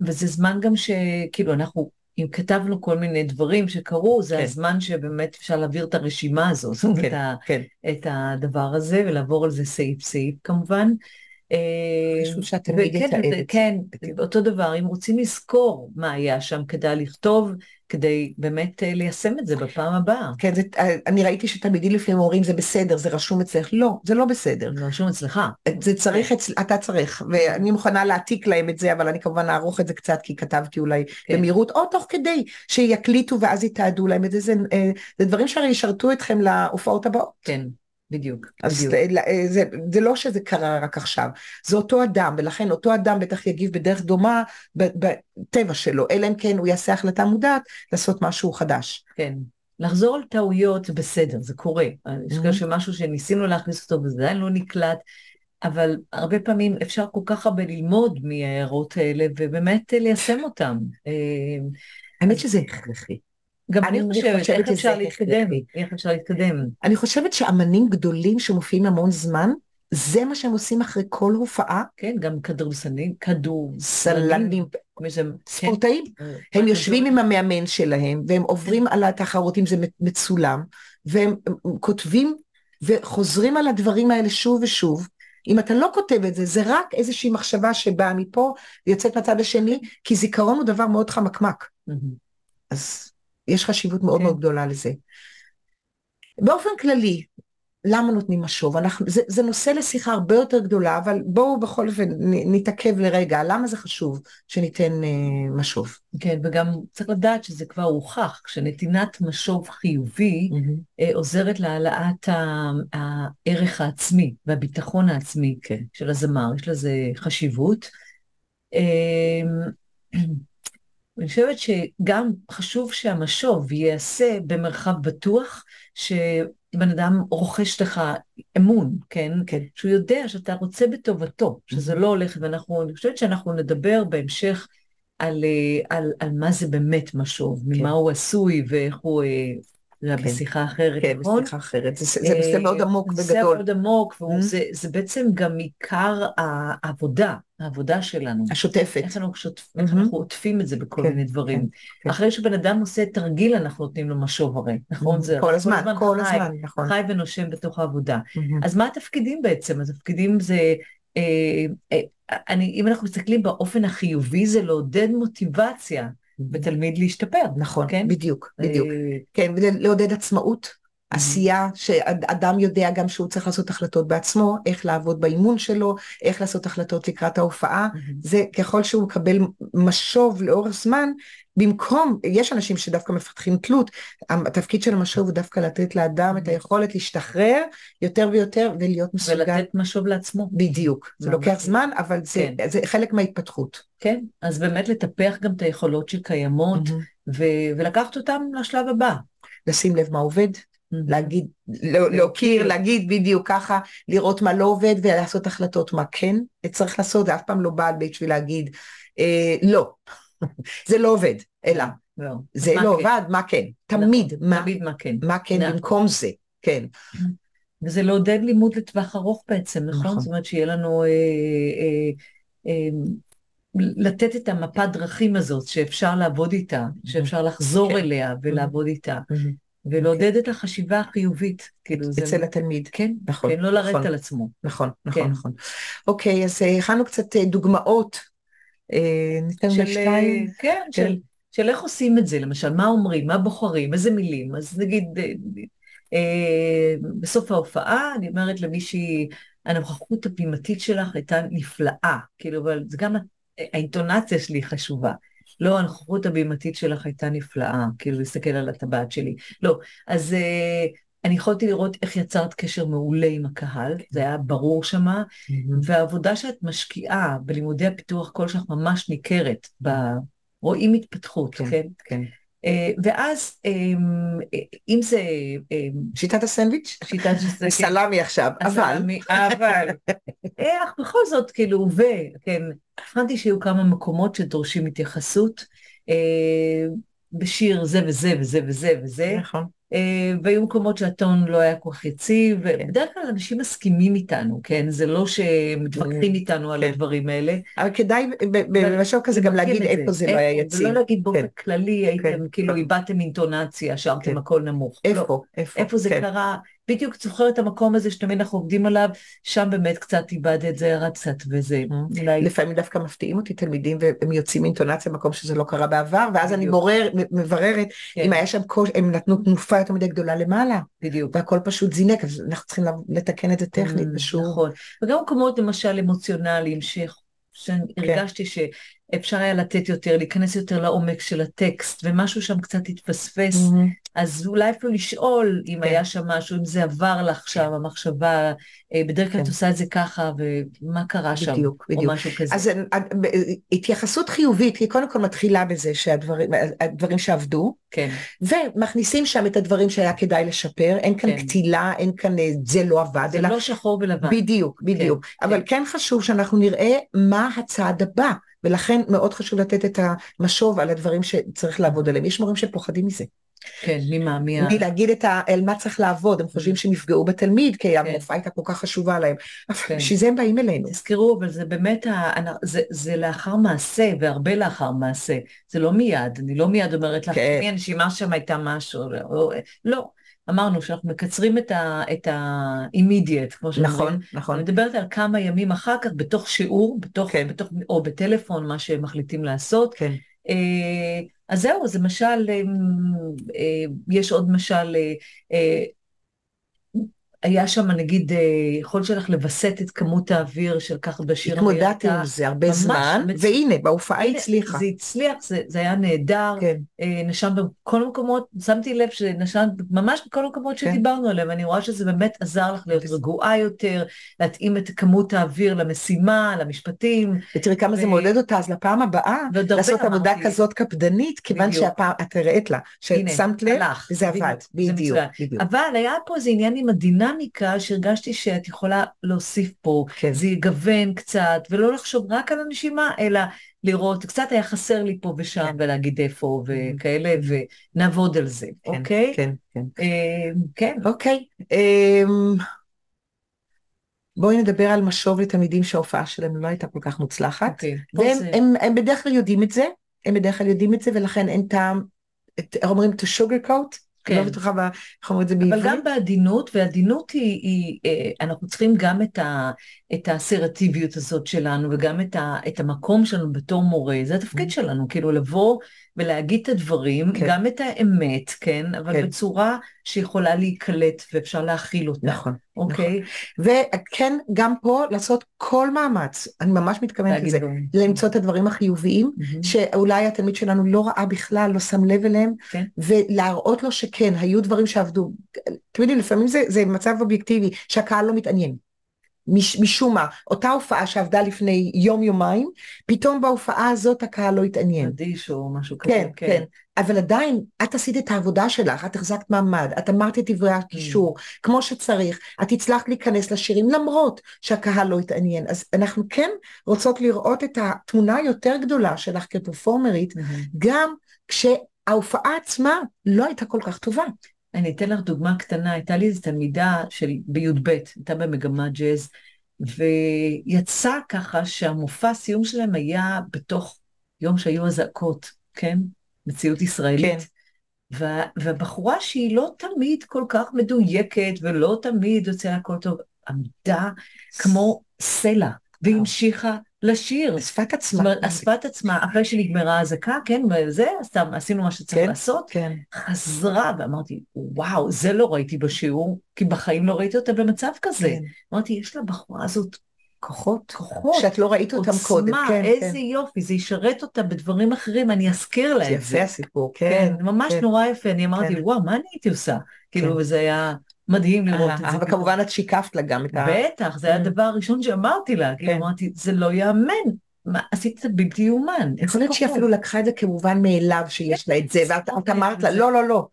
וזה זמן גם שכאילו אנחנו, אם כתבנו כל מיני דברים שקרו, זה כן. הזמן שבאמת אפשר להעביר את הרשימה הזאת, כן, את, ה... כן. את הדבר הזה, ולעבור על זה סעיף סעיף כמובן. חשוב אה, שהתלמיד יתעד. כן, אותו דבר, אם רוצים לזכור מה היה שם, כדאי לכתוב, כדי באמת אה, ליישם את זה בפעם הבאה. כן, זה, אה, אני ראיתי שתלמידים לפעמים אומרים, זה בסדר, זה רשום אצלך. לא, זה לא בסדר. זה רשום אצלך. זה צריך, אצל, אתה צריך, ואני מוכנה להעתיק להם את זה, אבל אני כמובן אערוך את זה קצת, כי כתבתי אולי כן. במהירות, או תוך כדי שיקליטו ואז יתעדו להם את זה. זה, זה דברים שהרי ישרתו אתכם להופעות הבאות. כן. בדיוק. אז בדיוק. זה, זה, זה לא שזה קרה רק עכשיו, זה אותו אדם, ולכן אותו אדם בטח יגיב בדרך דומה בטבע שלו, אלא אם כן הוא יעשה החלטה מודעת לעשות משהו חדש. כן. לחזור על טעויות זה בסדר, זה קורה. יש כאלה שמשהו שניסינו להכניס אותו וזה עדיין לא נקלט, אבל הרבה פעמים אפשר כל כך הרבה ללמוד מההערות האלה ובאמת ליישם אותם. אה, האמת שזה הכרחי. גם אני חושבת, איך אפשר להתקדם? איך אפשר להתקדם? אני חושבת שאמנים גדולים שמופיעים המון זמן, זה מה שהם עושים אחרי כל הופעה. כן, גם כדורסנים, כדורסלנים, ספורטאים. כן. הם יושבים עם המאמן שלהם, והם עוברים על התחרות, אם זה מצולם, והם כותבים וחוזרים על הדברים האלה שוב ושוב. אם אתה לא כותב את זה, זה רק איזושהי מחשבה שבאה מפה ויוצאת מהצד השני, כי זיכרון הוא דבר מאוד חמקמק. אז יש חשיבות מאוד okay. כן. מאוד גדולה לזה. באופן כללי, למה נותנים משוב? אנחנו, זה, זה נושא לשיחה הרבה יותר גדולה, אבל בואו בכל אופן נתעכב לרגע, למה זה חשוב שניתן אה, משוב? כן, וגם צריך לדעת שזה כבר הוכח, כשנתינת משוב חיובי mm-hmm. אה, עוזרת להעלאת הערך העצמי והביטחון העצמי כן. של הזמר, יש לזה חשיבות. אה, אני חושבת שגם חשוב שהמשוב ייעשה במרחב בטוח, שבן אדם רוכש לך אמון, כן? כן. שהוא יודע שאתה רוצה בטובתו, שזה לא הולך, ואנחנו, אני חושבת שאנחנו נדבר בהמשך על, אה, על, על מה זה באמת משוב, כן. ממה הוא עשוי ואיך הוא... אה, זה כן. בשיחה אחרת, כן, נכון? כן, בשיחה אחרת. זה, זה נושא מאוד עמוק וגדול. זה מאוד עמוק, וזה mm-hmm. זה בעצם גם עיקר העבודה, העבודה שלנו. השוטפת. איך אנחנו, שוטפ... mm-hmm. אנחנו עוטפים את זה בכל כן, מיני דברים. כן, כן. אחרי שבן אדם עושה תרגיל, אנחנו נותנים לו משוב הרי, נכון? Mm-hmm. זה כל הזמן, כל, כל חי, הזמן, נכון. חי ונושם בתוך העבודה. Mm-hmm. אז מה התפקידים בעצם? התפקידים זה... אה, אה, אני, אם אנחנו מסתכלים באופן החיובי, זה לעודד מוטיבציה. בתלמיד להשתפר. נכון, כן? בדיוק, בדיוק. אה, כן, לעודד עצמאות. עשייה, שאדם יודע גם שהוא צריך לעשות החלטות בעצמו, איך לעבוד באימון שלו, איך לעשות החלטות לקראת ההופעה. זה ככל שהוא מקבל משוב לאורך זמן, במקום, יש אנשים שדווקא מפתחים תלות, התפקיד של המשוב הוא דווקא לתת לאדם את היכולת להשתחרר יותר ויותר ולהיות מסוגל. ולתת משוב לעצמו. בדיוק, זה לוקח זמן, אבל זה, כן. זה חלק מההתפתחות. כן, אז באמת לטפח גם את היכולות שקיימות, ו- ולקחת אותן לשלב הבא. לשים לב מה עובד, להגיד, לא, להוקיר, להגיד בדיוק ככה, לראות מה לא עובד ולעשות החלטות מה כן צריך לעשות, זה אף פעם לא בעל בשביל להגיד, אה, לא, זה לא עובד, אלא, לא. זה לא כן? עובד, מה כן, תמיד, מה, תמיד מה כן, מה כן נכון. במקום זה, כן. וזה לעודד לימוד לטווח ארוך בעצם, נכון? נכון. זאת אומרת שיהיה לנו... אה, אה, אה, לתת את המפת דרכים הזאת שאפשר לעבוד איתה, שאפשר לחזור כן. אליה ולעבוד איתה, ולעודד את החשיבה החיובית. כאילו אצל זה... התלמיד. כן, נכון. כן, לא לרדת נכון, על עצמו. נכון, נכון, כן. נכון. אוקיי, אז אה, הכנו קצת אה, דוגמאות. אה, ניתן לשתיים. כן, כן. של, של איך עושים את זה, למשל, מה אומרים, מה בוחרים, איזה מילים. אז נגיד, אה, בסוף ההופעה אני אומרת למישהי, הנוכחות הפנימתית שלך הייתה נפלאה, כאילו, אבל זה גם האינטונציה שלי חשובה. לא, הנוכחות הבימתית שלך הייתה נפלאה, כאילו להסתכל על הטבעת שלי. לא, אז uh, אני יכולתי לראות איך יצרת קשר מעולה עם הקהל, זה היה ברור שמה, mm-hmm. והעבודה שאת משקיעה בלימודי הפיתוח קול שלך ממש ניכרת, ב... רואים התפתחות, כן? כן. כן. אה, ואז אמ, אם זה... אמ, שיטת הסנדוויץ'? שיטת הסנדוויץ'. סלמי עכשיו, אבל... אבל... איך בכל זאת, כאילו, ו... כן, הבנתי שיהיו כמה מקומות שדורשים התייחסות. אה, בשיר זה וזה וזה וזה וזה. נכון. אה, והיו מקומות שהטון לא היה כל כך יציב, ובדרך כלל אנשים מסכימים איתנו, כן? זה לא שמתווכחים איתנו על כן. הדברים האלה. אבל כדאי במשהו כזה גם להגיד איפה זה לא היה יציב. ולא להגיד באופן כן. כללי, הייתם כן. כאילו איבדתם אינטונציה, שרתם הכל נמוך. איפה? לא. איפה זה קרה? בדיוק זוכר את המקום הזה שתמיד אנחנו עובדים עליו, שם באמת קצת איבד את זה, ירד קצת וזה. אולי... לפעמים דווקא מפתיעים אותי תלמידים והם יוצאים אינטונציה במקום שזה לא קרה בעבר, ואז אני מורר, מבררת כן. אם היה שם קושי, הם נתנו תנופה יותר מדי גדולה למעלה. בדיוק. והכל פשוט זינק, אז אנחנו צריכים לתקן את זה טכנית mm, פשוט. נכון. וגם מקומות למשל אמוציונליים, שהרגשתי כן. שאפשר היה לתת יותר, להיכנס יותר לעומק של הטקסט, ומשהו שם קצת התפספס, mm-hmm. אז אולי אפילו לשאול אם כן. היה שם משהו, אם זה עבר לך שם, כן. המחשבה, אה, בדרך כלל כן. את עושה את זה ככה, ומה קרה שם, בדיוק, בדיוק. או משהו כזה. אז אה, התייחסות חיובית, היא קודם כל מתחילה בזה שהדברים שעבדו, כן. ומכניסים שם את הדברים שהיה כדאי לשפר, אין כאן כן. קטילה, אין כאן אה, זה לא עבד, זה אלא... לא שחור ולבן. בדיוק, בדיוק. כן, אבל כן. כן חשוב שאנחנו נראה מה הצעד הבא. ולכן מאוד חשוב לתת את המשוב על הדברים שצריך לעבוד עליהם. יש מורים שפוחדים מזה. כן, ממה? מי ה... מלהגיד את ה... על מה צריך לעבוד, הם חושבים שהם יפגעו בתלמיד, כי כן. המופע הייתה כל כך חשובה להם. כן. בשביל זה הם באים אלינו. תזכרו, אבל זה באמת. זה, זה לאחר מעשה, והרבה לאחר מעשה. זה לא מיד, אני לא מיד אומרת לך, כן. מי הנשימה שם הייתה משהו, לא. אמרנו שאנחנו מקצרים את ה-immediate, כמו שאומרים. נכון, נכון. אני מדברת על כמה ימים אחר כך, בתוך שיעור, בתוך, כן. בתוך, או בטלפון, מה שמחליטים לעשות. כן. אה, אז זהו, זה משל, אה, אה, יש עוד משל, היה שם נגיד יכולת שלך לווסת את כמות האוויר של ככה בשיר התמודדתי עם זה הרבה ממש, זמן, מצ... והנה, בהופעה הצליחה. זה הצליח, זה, זה היה נהדר, כן. נשם בכל המקומות, שמתי לב שנשם ממש בכל המקומות כן. שדיברנו עליהם, אני רואה שזה באמת עזר לך להיות רגועה יותר, להתאים את כמות האוויר למשימה, למשפטים. ותראי כמה ו... זה מעודד אותה, אז לפעם הבאה, לעשות עבודה כזאת קפדנית, כיוון שהפעם, את הראית לה, ששמת לב, וזה עבד, בדיוק. אבל היה פה איזה עניין עם הדינמיקה. דינמיקה שהרגשתי שאת יכולה להוסיף פה, כן. זה יגוון קצת, ולא לחשוב רק על הנשימה, אלא לראות, קצת היה חסר לי פה ושם, כן. ולהגיד איפה וכאלה, ונעבוד על זה, כן, אוקיי? כן, כן. אה, כן. אוקיי. אה, בואי נדבר על משוב לתלמידים שההופעה שלהם לא הייתה כל כך מוצלחת. אוקיי. והם זה... הם, הם בדרך כלל יודעים את זה, הם בדרך כלל יודעים את זה, ולכן אין טעם, אומרים to sugarcoat? כן. לא בטוחה איך אומרים את זה בעברית. אבל גם בעדינות, ועדינות היא, היא, אה, אנחנו צריכים גם את, ה, את האסרטיביות הזאת שלנו, וגם את, ה, את המקום שלנו בתור מורה, זה התפקיד mm-hmm. שלנו, כאילו לבוא ולהגיד את הדברים, כן. גם את האמת, כן, אבל כן. בצורה שיכולה להיקלט ואפשר להכיל אותה. נכון. אוקיי? נכון. וכן, גם פה לעשות כל מאמץ, אני ממש מתכוונת לזה, דברים. למצוא את הדברים החיוביים, mm-hmm. שאולי התלמיד שלנו לא ראה בכלל, לא שם לב אליהם, כן. ולהראות לו שכן, היו דברים שעבדו. אתם יודעים, לפעמים זה, זה מצב אובייקטיבי, שהקהל לא מתעניין. מש, משום מה, אותה הופעה שעבדה לפני יום-יומיים, פתאום בהופעה הזאת הקהל לא התעניין. אדיש או משהו כזה. כן, כן. כן. אבל עדיין, את עשית את העבודה שלך, את החזקת מעמד, את אמרת את דברי הקישור, mm. כמו שצריך, את הצלחת להיכנס לשירים למרות שהקהל לא התעניין. אז אנחנו כן רוצות לראות את התמונה היותר גדולה שלך כפרפורמרית, mm-hmm. גם כשההופעה עצמה לא הייתה כל כך טובה. אני אתן לך דוגמה קטנה, הייתה לי איזו תלמידה של בי"ב, הייתה במגמת ג'אז, ויצא ככה שהמופע סיום שלהם היה בתוך יום שהיו אזעקות, כן? מציאות ישראלית. כן. והבחורה שהיא לא תמיד כל כך מדויקת ולא תמיד יוצא לה הכל טוב, עמדה כמו סלע והמשיכה לשיר. שפת עצמה. זאת אומרת, השפת עצמה, אחרי שנגמרה האזעקה, כן, וזה, סתם עשינו מה שצריך כן, לעשות, כן. חזרה, ואמרתי, וואו, זה לא ראיתי בשיעור, כי בחיים לא ראיתי אותה במצב כזה. כן. אמרתי, יש לבחורה הזאת כוחות, כוחות, שאת לא ראית אותם עוצמה, קודם, כן, איזה כן. יופי, זה ישרת אותה בדברים אחרים, אני אזכיר לה את זה. יפה הסיפור, כן. כן, ממש כן. נורא יפה, אני אמרתי, כן. וואו, מה אני הייתי עושה? כן. כאילו, זה היה מדהים לראות את זה. וכמובן את שיקפת לה גם את ה... בטח, זה היה כן. הדבר הראשון שאמרתי לה, כאילו, אמרתי, זה לא ייאמן. מה, עשית את זה בלתי יאומן. יכול להיות שהיא אפילו לקחה את זה כמובן מאליו שיש לה את זה, ואת אמרת לה, לא, לא, לא,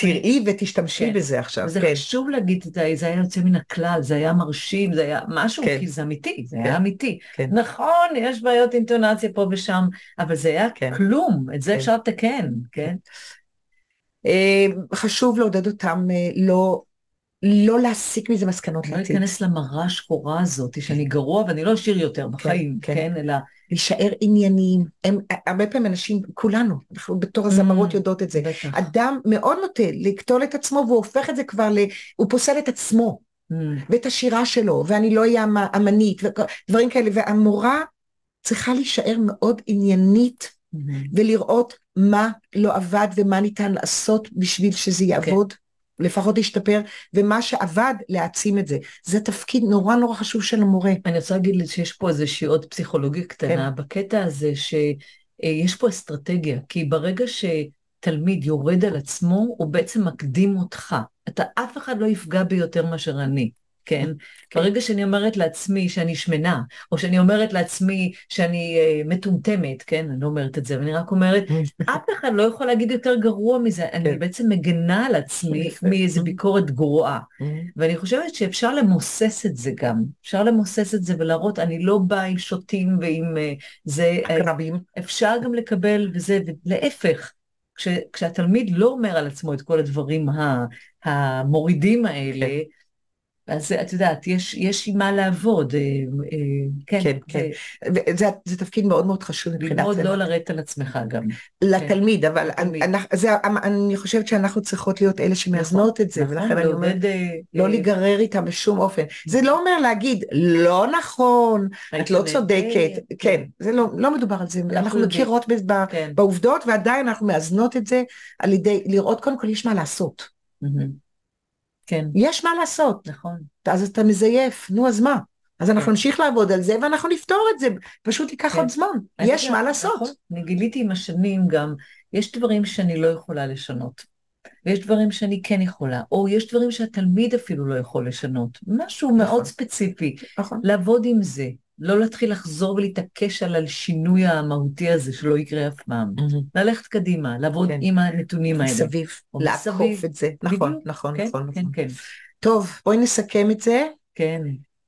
תראי ותשתמשי בזה עכשיו. זה חשוב להגיד את זה, זה היה יוצא מן הכלל, זה היה מרשים, זה היה משהו, כי זה אמיתי, זה היה אמיתי. נכון, יש בעיות אינטונציה פה ושם, אבל זה היה כלום, את זה אפשר לתקן, כן? אה, חשוב לעודד אותם אה, לא לא להסיק מזה מסקנות לעתיד. לא להיכנס למראה השחורה הזאת, שאני גרוע ואני לא אשאיר יותר בחיים, כן, כן, אלא... להישאר ענייניים. הם, הרבה פעמים אנשים, כולנו, אנחנו בתור הזמרות mm, יודעות את זה. בטח. אדם מאוד נוטה לקטול את עצמו והוא הופך את זה כבר ל... הוא פוסל את עצמו. Mm. ואת השירה שלו, ואני לא אהיה אמנית, ודברים כאלה, והמורה צריכה להישאר מאוד עניינית mm-hmm. ולראות מה לא עבד ומה ניתן לעשות בשביל שזה כן. יעבוד. Okay. לפחות להשתפר, ומה שעבד, להעצים את זה. זה תפקיד נורא נורא חשוב של המורה. אני רוצה להגיד שיש פה איזושהי עוד פסיכולוגיה קטנה כן. בקטע הזה, שיש פה אסטרטגיה, כי ברגע שתלמיד יורד על עצמו, הוא בעצם מקדים אותך. אתה, אף אחד לא יפגע בי יותר מאשר אני. כן? כן? ברגע שאני אומרת לעצמי שאני שמנה, או שאני אומרת לעצמי שאני uh, מטומטמת, כן? אני לא אומרת את זה, אבל אני רק אומרת, אף אחד לא יכול להגיד יותר גרוע מזה, כן. אני בעצם מגנה על עצמי מאיזו ביקורת גרועה. ואני חושבת שאפשר למוסס את זה גם, אפשר למוסס את זה ולהראות, אני לא באה עם שוטים ועם uh, זה, עקרבים. אפשר גם לקבל וזה, ולהפך. כש, כשהתלמיד לא אומר על עצמו את כל הדברים המורידים האלה, כן. אז את יודעת, יש, יש עם מה לעבוד, אה, אה, כן. כן, כן. זה, זה תפקיד מאוד מאוד חשוב מבחינת... ללמוד לא לרדת על עצמך גם. לתלמיד, כן. אבל לתלמיד. אני, זה, אני חושבת שאנחנו צריכות להיות אלה שמאזנות נכון, את זה, נכון, ולכן אני אומרת, אה, לא להיגרר איתם בשום אופן. זה לא אומר להגיד, לא נכון, את לא צודקת, כן, זה לא, לא מדובר על זה, אנחנו מכירות כן. בעובדות, ועדיין אנחנו מאזנות את זה על ידי לראות, קודם כל יש מה לעשות. כן. יש מה לעשות. נכון. אז אתה מזייף, נו אז מה? אז אנחנו כן. נמשיך לעבוד על זה ואנחנו נפתור את זה, פשוט ייקח כן. עוד זמן, יש מה לעשות. נכון. אני גיליתי עם השנים גם, יש דברים שאני לא יכולה לשנות, ויש דברים שאני כן יכולה, או יש דברים שהתלמיד אפילו לא יכול לשנות, משהו נכון. מאוד ספציפי, נכון. לעבוד עם זה. לא להתחיל לחזור ולהתעקש על השינוי המהותי הזה שלא יקרה אף פעם. Mm-hmm. ללכת קדימה, לעבוד כן. עם הנתונים האלה. מסביב, לעקוף את זה. נכון, נכון, כן, נכון, כן, נכון. כן. טוב, בואי נסכם את זה. כן.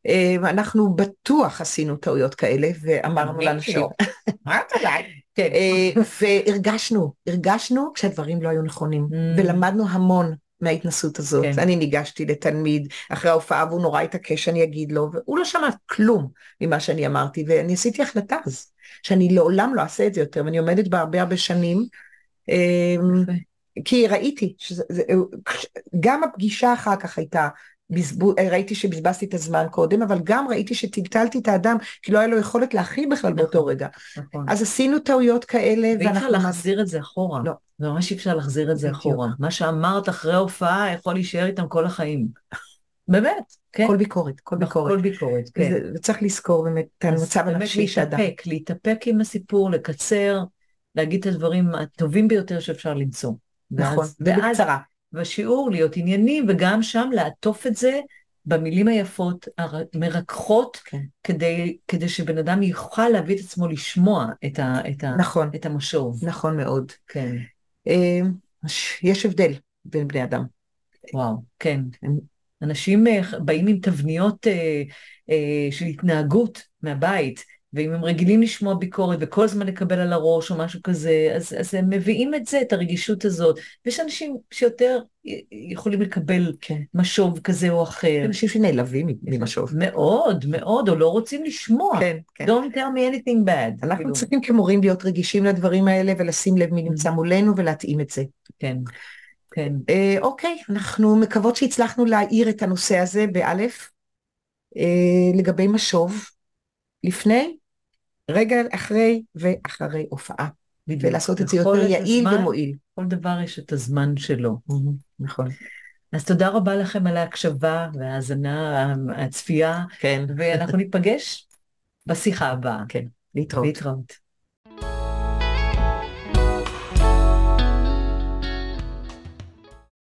אה, אנחנו בטוח עשינו טעויות כאלה, ואמרנו לאנשים. אמרת עליי. כן. אה, והרגשנו, הרגשנו כשהדברים לא היו נכונים, mm. ולמדנו המון. מההתנסות הזאת. כן. אני ניגשתי לתלמיד אחרי ההופעה והוא נורא התעקש שאני אגיד לו, והוא לא שמע כלום ממה שאני אמרתי, ואני עשיתי החלטה אז, שאני לעולם לא אעשה את זה יותר, ואני עומדת בה הרבה הרבה שנים, אמ, כי ראיתי, שזה, גם הפגישה אחר כך הייתה בזבוז, ראיתי שבזבזתי את הזמן קודם, אבל גם ראיתי שטלטלתי את האדם, כי לא היה לו יכולת להכיל בכלל נכון, באותו רגע. נכון. אז עשינו טעויות כאלה, ואי אפשר להחזיר את זה אחורה. לא. זה ממש אי אפשר להחזיר את זה אחורה. מה שאמרת אחרי ההופעה יכול להישאר איתם כל החיים. באמת, כן. כל ביקורת, כל נכון, ביקורת. כל ביקורת, כן. וצריך לזכור באמת את המצב הנפשי שאדם. להתאפק, להתאפק עם הסיפור, לקצר, להגיד את הדברים הטובים ביותר שאפשר למצוא. נכון, ובקצרה. בשיעור להיות עניינים, וגם שם לעטוף את זה במילים היפות, המרככות, כן. כדי, כדי שבן אדם יוכל להביא את עצמו לשמוע את, ה, את, ה, נכון, את המשוב. נכון מאוד. כן. אה, יש הבדל בין בני אדם. וואו, כן. אנשים אה, באים עם תבניות אה, אה, של התנהגות מהבית, ואם הם רגילים לשמוע ביקורת וכל הזמן לקבל על הראש או משהו כזה, אז, אז הם מביאים את זה, את הרגישות הזאת. ויש אנשים שיותר יכולים לקבל כן. משוב כזה או אחר. אנשים שנעלבים ממשוב. מאוד, מאוד, או לא רוצים לשמוע. כן, כן. Don't tell me anything bad. אנחנו כאילו. צריכים כמורים להיות רגישים לדברים האלה ולשים לב מי נמצא mm-hmm. מולנו ולהתאים את זה. כן. כן. אה, אוקיי, אנחנו מקוות שהצלחנו להעיר את הנושא הזה באלף, אה, לגבי משוב, לפני, רגע אחרי ואחרי הופעה. בדיוק. ולעשות את זה יותר יעיל הזמן, ומועיל. כל דבר יש את הזמן שלו. נכון. אז תודה רבה לכם על ההקשבה וההאזנה, הצפייה. כן. ואנחנו ניפגש בשיחה הבאה. כן, להתראות. להתראות.